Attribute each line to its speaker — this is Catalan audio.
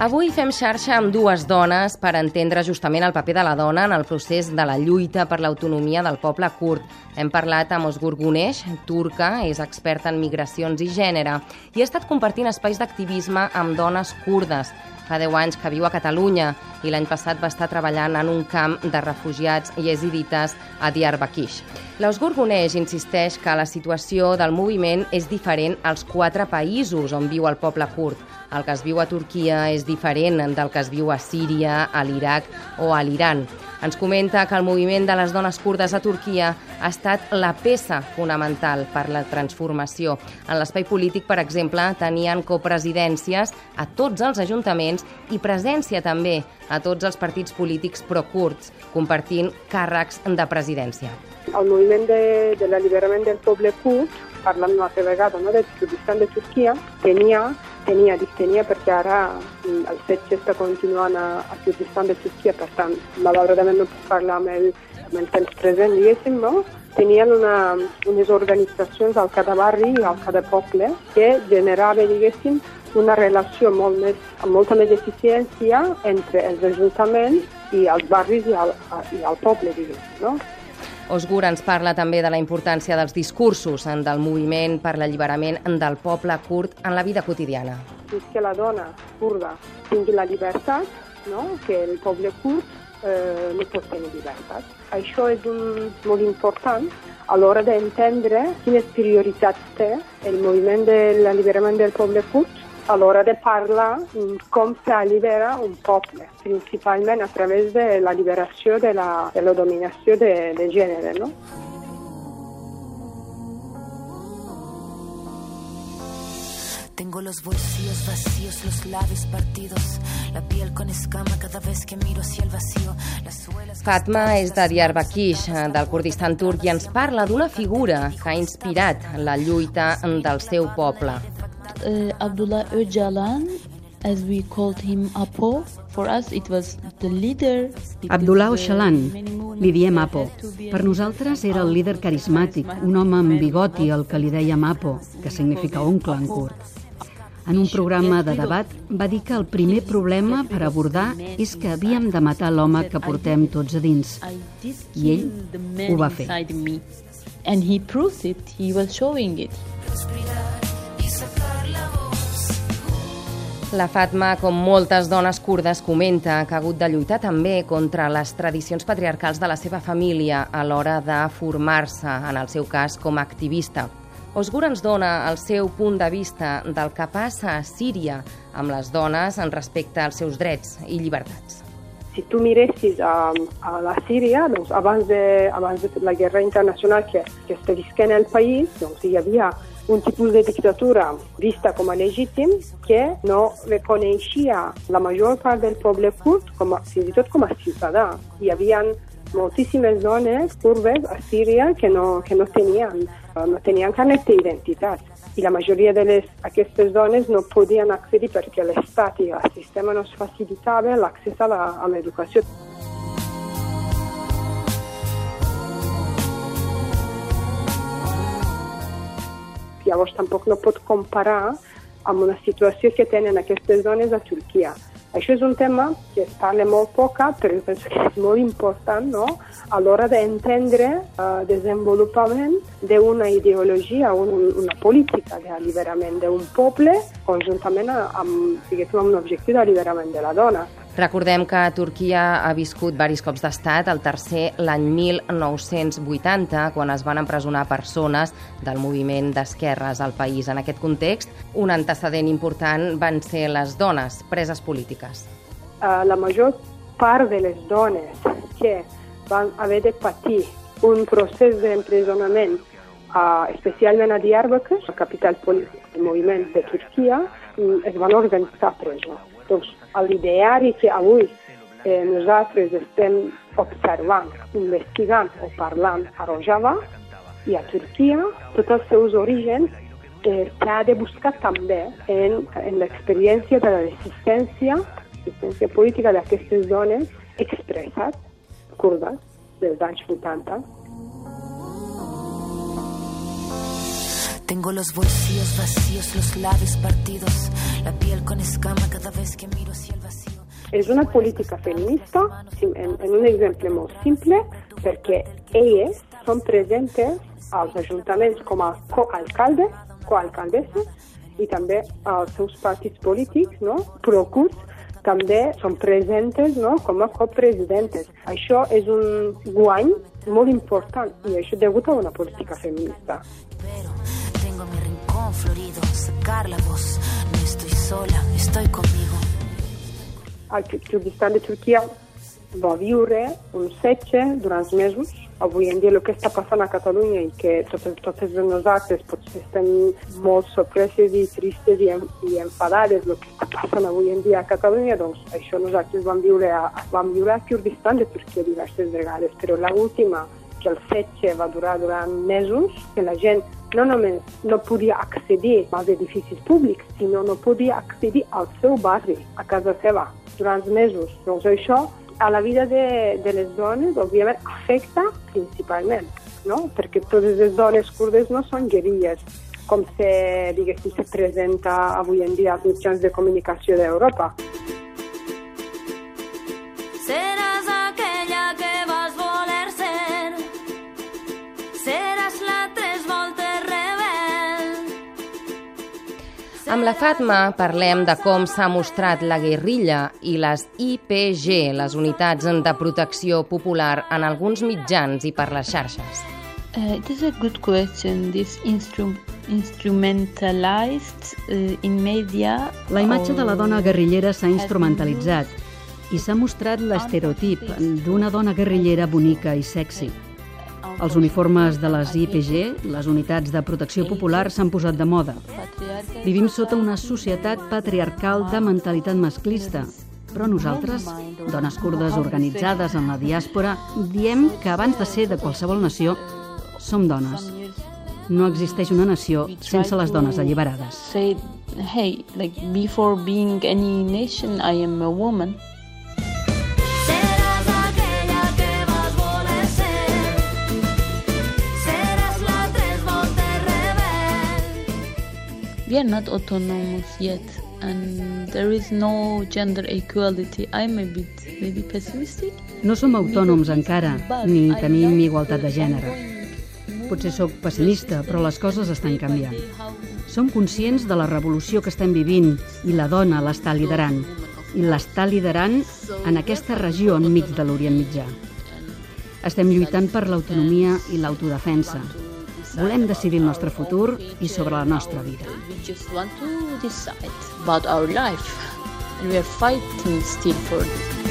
Speaker 1: Avui fem xarxa amb dues dones per entendre justament el paper de la dona en el procés de la lluita per l'autonomia del poble kurd. Hem parlat amb Osgur Gunesh, turca, és experta en migracions i gènere, i ha estat compartint espais d'activisme amb dones kurdes. Fa 10 anys que viu a Catalunya i l'any passat va estar treballant en un camp de refugiats yesidites a Diyarbakir. L'Osgur Gunesh insisteix que la situació del moviment és diferent als quatre països on viu el poble kurd. El que es viu a Turquia és diferent del que es viu a Síria, a l'Iraq o a l'Iran. Ens comenta que el moviment de les dones kurdes a Turquia ha estat la peça fonamental per la transformació. En l'espai polític, per exemple, tenien copresidències a tots els ajuntaments i presència també a tots els partits polítics pro-kurds, compartint càrrecs de presidència.
Speaker 2: El moviment de, de l'alliberament del poble kurd, parlant una altra vegada no, Kurdistan de Turquia, tenia tenia, dic tenia perquè ara mm, el setge està continuant a, a Kurdistan de Turquia, per tant, malauradament no puc parlar amb el, amb el temps present, diguéssim, no? tenien una, unes organitzacions al cada barri i al cada poble que generava, diguéssim, una relació molt més, amb molta més eficiència entre els ajuntaments i els barris i el, i el poble, diguéssim. No?
Speaker 1: Osgur ens parla també de la importància dels discursos del moviment per l'alliberament del poble kurd en la vida quotidiana.
Speaker 2: És que la dona kurda tingui la llibertat, no? que el poble kurd eh, no pot tenir llibertat. Això és un, molt important a l'hora d'entendre quines prioritats té el moviment de l'alliberament del poble kurd a l'hora de parlar com s'allibera un poble, principalment a través de la liberació de la, de la dominació de, de gènere. No? Tengo los bolsillos vacíos, los labios partidos, la piel con escama cada vez que miro hacia el vacío.
Speaker 1: Fatma és de Diyarbakir, del Kurdistan turc, i ens parla d'una figura que ha inspirat la lluita del seu poble
Speaker 3: uh, Abdullah Öcalan, as we called him Apo, for us it was the leader.
Speaker 4: Abdullah Öcalan, li diem Apo. Per nosaltres era el líder carismàtic, un home amb bigoti al que li dèiem Apo, que significa oncle en curt. En un programa de debat va dir que el primer problema per abordar és que havíem de matar l'home que portem tots a dins. I ell ho va fer.
Speaker 3: And he proved it, he was showing it.
Speaker 1: La Fatma, com moltes dones kurdes, comenta que ha hagut de lluitar també contra les tradicions patriarcals de la seva família a l'hora de formar-se, en el seu cas, com a activista. Osgur ens dona el seu punt de vista del que passa a Síria amb les dones en respecte als seus drets i llibertats.
Speaker 2: Si tu miressis a, a la Síria, doncs, abans, de, abans de la guerra internacional que, que està visquent el país, doncs, hi havia un tipus de dictadura vista com a legítim que no reconeixia la major part del poble kurd com a, fins i tot com a ciutadà. Hi havia moltíssimes dones kurdes a Síria que no, que no tenien, no tenien carnet d'identitat i la majoria d'aquestes dones no podien accedir perquè l'Estat i el sistema no es facilitava l'accés a l'educació. Llavors tampoc no pot comparar amb una situació que tenen aquestes dones a Turquia. Això és un tema que es parla molt poca, però penso que és molt important no? a l'hora d'entendre el uh, desenvolupament d'una ideologia, un, una política d'alliberament d'un poble conjuntament amb, amb un objectiu d'alliberament de la dona.
Speaker 1: Recordem que Turquia ha viscut varis cops d'estat, el tercer l'any 1980, quan es van empresonar persones del moviment d'esquerres al país. En aquest context, un antecedent important van ser les dones preses polítiques.
Speaker 2: Uh, la major part de les dones que van haver de patir un procés d'empresonament, uh, especialment a Diyarbakir, la capital política del moviment de Turquia, mm, es van organitzar presó. Doncs l'ideari que avui eh, nosaltres estem observant, investigant o parlant a Rojava i a Turquia, tots els seus orígens eh, que ha de buscar també en, en l'experiència de la resistència, resistència política d'aquestes dones expressat, kurdes, dels anys 80,
Speaker 5: Tengo los bolsillos vacíos, los labios partidos, la piel con escama cada vez que miro hacia el vacío.
Speaker 2: És una política feminista, en, en un exemple molt simple, perquè elles són presentes als ajuntaments com a coalcaldes, coalcaldesses, i també als seus partits polítics, no? Procurs, també són presentes no? com a copresidentes. Això és un guany molt important i això degut a una política feminista.
Speaker 5: Pero tengo mi rincón florido, sacar la voz, no estoy sola, estoy conmigo.
Speaker 2: El Kyrgyzstan de Turquia va viure un setge durant mesos. Avui en dia el que està passant a Catalunya i que totes, totes nosaltres potser estem molt sorpreses i tristes i, i enfadades el que està passant avui en dia a Catalunya, doncs això nosaltres vam viure a, vam viure a Kyrgyzstan de Turquia diverses vegades, però l'última que el setge va durar durant mesos, que la gent no només no podia accedir als edificis públics, sinó no podia accedir al seu barri, a casa seva, durant mesos. Doncs això a la vida de, de les dones, òbviament, afecta principalment, no? perquè totes les dones kurdes no són guerrilles, com se, diguéssim, se presenta avui en dia als mitjans de comunicació d'Europa.
Speaker 1: Amb la Fatma parlem de com s'ha mostrat la guerrilla i les IPG, les unitats de protecció popular, en alguns mitjans i per les xarxes.
Speaker 3: Uh, it is a good question. This instru instrumentalized uh, in media.
Speaker 4: La imatge de la dona guerrillera s'ha instrumentalitzat i s'ha mostrat l'estereotip d'una dona guerrillera bonica i sexy. Els uniformes de les IPG, les unitats de protecció popular, s'han posat de moda. Vivim sota una societat patriarcal de mentalitat masclista, però nosaltres, dones kurdes organitzades en la diàspora, diem que abans de ser de qualsevol nació, som dones. No existeix una nació sense les dones alliberades.
Speaker 3: Hey, like before being any nation, I am a woman. We are not autonomous yet, and there is no gender equality. I'm a bit maybe pessimistic.
Speaker 4: No som autònoms encara, ni tenim igualtat de gènere. Potser sóc pessimista, però les coses estan canviant. Som conscients de la revolució que estem vivint i la dona l'està liderant. I l'està liderant en aquesta regió enmig de l'Orient Mitjà. Estem lluitant per l'autonomia i l'autodefensa. Volem decidir el nostre futur i sobre la nostra vida.
Speaker 3: We are fighting still for this.